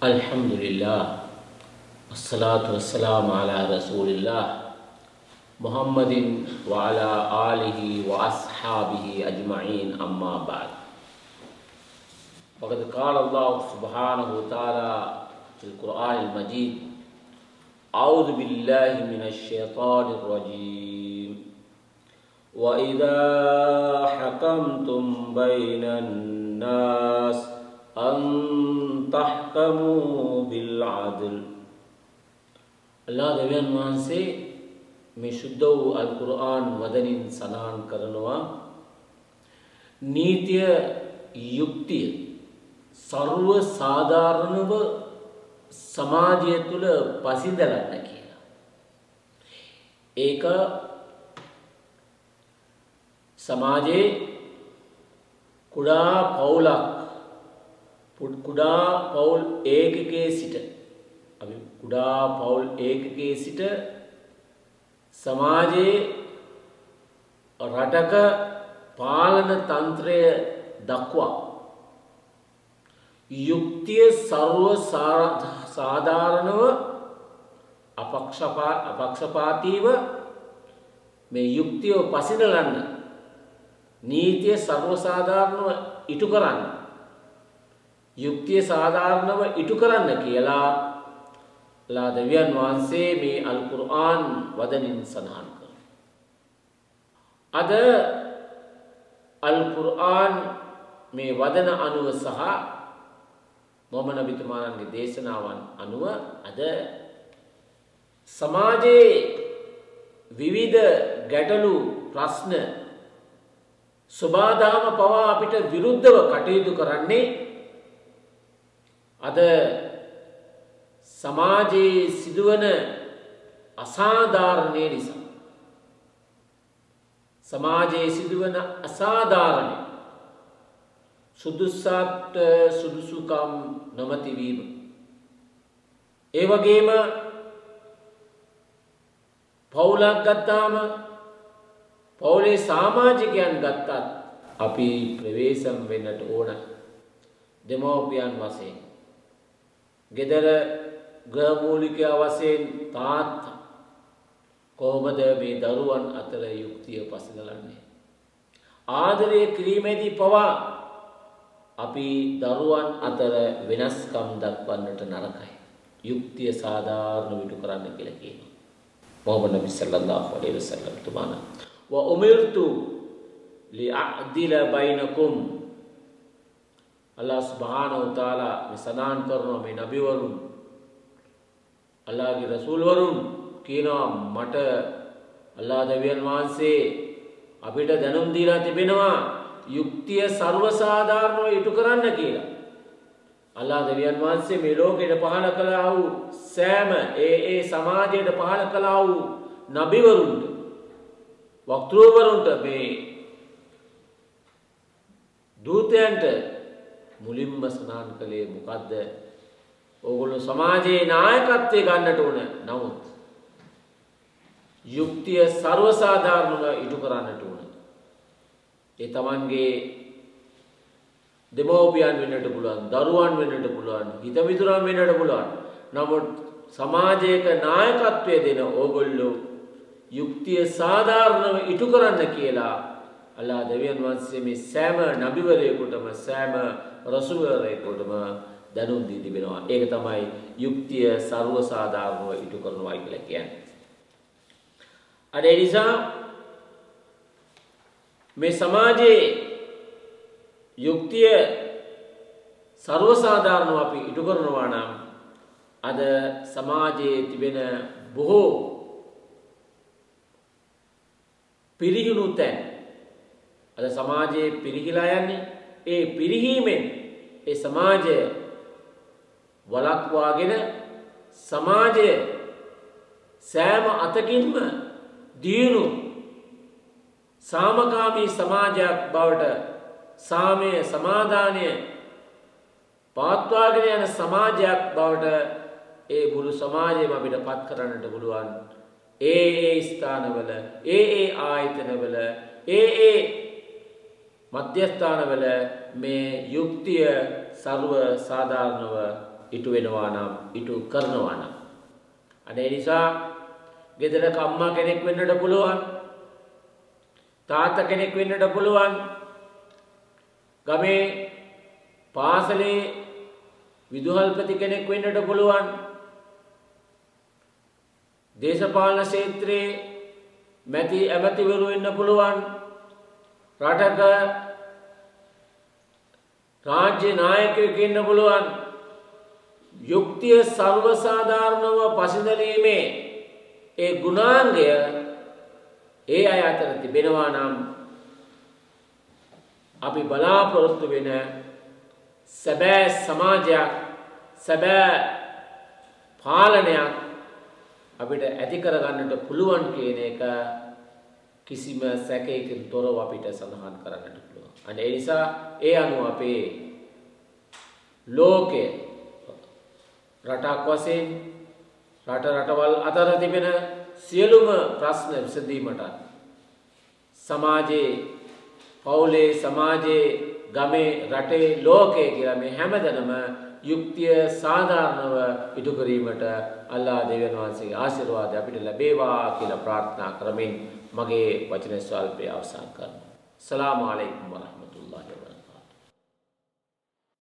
الحمد لله والصلاة والسلام على رسول الله محمد وعلى آله وأصحابه أجمعين أما بعد وقد قال الله سبحانه وتعالى في القرآن المجيد أعوذ بالله من الشيطان الرجيم وإذا حكمتم بين الناس أن තහකමූ bill ආදල් අල්ලා දෙවියන් වහන්සේ මේ ශුද්ධ වූ අල් කුර්ආන් වදනින් සඳහන් කරනවා නීතිය යුක්තිය ਸਰව සාධාරණව සමාජය තුල පසිඳලන්න කියලා. ඒක සමාජයේ කුඩා පවුලක් කුඩා පවුල් ඒකකයේ සිට අපි කුඩා පවුල් ඒකකයේ සිට සමාජයේ රටක පාලන තන්ත්‍රය දක්වා යුක්තිය සර්ව සාධාරණව අපක්ෂපාතීව මේ යුක්තිය පසිදලන්න නීතිය සර්වසාධාරණව ඉටු කරන්න යුක්තිය සාධාරණව ඉටු කරන්න කියලා ලා දෙවියන් වහන්සේ මේ අල්කුර්ආන් වදනින් සඳහන් කර. අද අල්කුර්ආන් මේ වදන අනුව සහ මොම නබිතුමාන්ගේ දේශනාවන් අනුව අද සමාජයේ විවිධ ගැටලු ප්‍රශ්න ස්වබාදහම පවා අපිට විරුද්ධව කටයුතු කරන්නේ අද සමාජයේ සිදුවන අසාධාරණය නිසා. සමාජයේ සිදුවන අසාධාරණය සුදුස්සාට සුදුසුකම් නොමතිවීම. ඒ වගේම පවුලක් ගත්තාම පවුලේ සාමාජිකයන් ගත්තත් අපි ප්‍රවේශම් වෙන්නට ඕන දෙමවපියන් වසයෙන්. ගෙදර ග්‍රහමූලිකය වසයෙන් තාත් කොහොමද මේ දරුවන් අතර යුක්තිය පසිදලන්නේ. ආදරය කිරීමේදී පවා අපි දරුවන් අතර වෙනස්කම් දක්වන්නට නරකයි. යුක්තිය සාධාරණ විටු කරන්න කියලා කියනවා. මොහමඩ් නබි සල්ලල්ලාහු අලයිහි වසල්ලම් තුමාන ව උමිර්තු ලිඅදිල බයිනකුම් අල්ලාහ් සුබ්හානහු තාලා මේ සදාන් කරනවා මේ නබිවරුන් අල්ලාහගේ රසූල් වරුන් කියනවා මට අල්ලාහ් දෙවියන් වහන්සේ අපිට දැනුම් දීලා තිබෙනවා යුක්තිය සර්වසාධාරණව ඉටු කරන්න කියලා. අල්ලා දෙවියන් වහන්සේ මේ ලෝකෙට පහළ කළා වූ සෑම ඒ ඒ සමාජයට පහළ කළා වූ නබිවරුන්ට වක්තෘවරුන්ට මේ දූතයන්ට මුලින්ම සඳහන් කළේ මොකද්ද? ඕගොල්ලෝ සමාජයේ නායකත්වය ගන්නට ඕන. නමුත් යුක්තිය ਸਰවසාධාරණව ඉටු කරන්නට ඕන. ඒ තමන්ගේ දෙමව්පියන් වෙන්නට පුළුවන් දරුවන් වෙන්නට පුළුවන් හිතමිතුරන් වෙන්නට පුළුවන් නමුත් සමාජයක නායකත්වය දෙන ඕගොල්ලෝ යුක්තිය සාධාරණව ඉටු කරන්න කියලා අල්ලා දෙවියන් වහන්සේ මේ සෑම නබිවරයෙකුටම සෑම රසූලරේ කොටම දැනුම් දී තිබෙනවා. ඒක තමයි යුක්තිය ਸਰව සාධාරණව ඉටු කරනවා කියලා කියන්නේ. අර ඒ නිසා මේ සමාජයේ යුක්තිය ਸਰව සාධාරණව අපි ඉටු කරනවා නම් අද සමාජයේ තිබෙන බොහෝ පිරිහුණු තැන් අද සමාජයේ පිරිහිලා යන්නේ ඒ පිරිහීමෙන් ඒ සමාජය වලක්වාගෙන සමාජය සෑම අතකින්ම දියුණු සාමකාමී සමාජයක් බවට සාමය සමාධානය පාත්වාගෙන යන සමාජයක් බවට ඒ මුළු සමාජයම අපිට පත් කරන්නට පුළුවන්. ඒ ඒ ස්ථානවල ඒ ඒ ආයතනවල ඒ ඒ මධ්‍යස්ථානවල මේ යුක්තිය සර්ව සාධාරණව ඉටු වෙනවා නම් ඉටු කරනවා නම්. අනේ නිසා ගෙදරක අම්මා කෙනෙක් වෙන්නට පුළුවන් තාත්තා කෙනෙක් වෙන්නට පුළුවන් ගමේ පාසලේ විදුහල්පති කෙනෙක් වෙන්නට පුළුවන් දේශපාලන ක්ෂේත්‍රයේ මැති ඇමතිවරු වෙන්න පුළුවන් රටක රාජ්‍ය නායකයෙක් වෙන්න පුළුවන්. යුක්තිය සර්වසාධාරණව පසිඳලීමේ ඒ ගුණාංගය ඒ අය අතර තිබෙනවා නම් අපි බලාපොරොත්තු වෙන සැබෑ සමාජයක් සැබෑ පාලනයක් අපිට ඇති කරගන්නට පුළුවන් කියන එක කිසිම සැකයකින් තොරව අපිට සඳහන් කරන්නට පුළුවන්. අනේ ඒ නිසා ඒ අනුව අපේ ලෝකය රටක් වශයෙන් රට රටවල් අතර තිබෙන සියලුම ප්‍රශ්න විසඳීමට සමාජයේ පවුලේ සමාජයේ ගමේ රටේ ලෝකයේ කියලා මේ හැමදැනම යුක්තිය සාධාරණව ඉටු කිරීමට අල්ලා දෙවියන් වහන්සේගේ ආශිර්වාදය අපිට ලැබේවා කියලා ප්‍රාර්ථනා කරමින් මගේ වචන ස්වල්පය අවසන් කරනවා. සලාමු අලයිකුම් වරහමතුල්ලාහි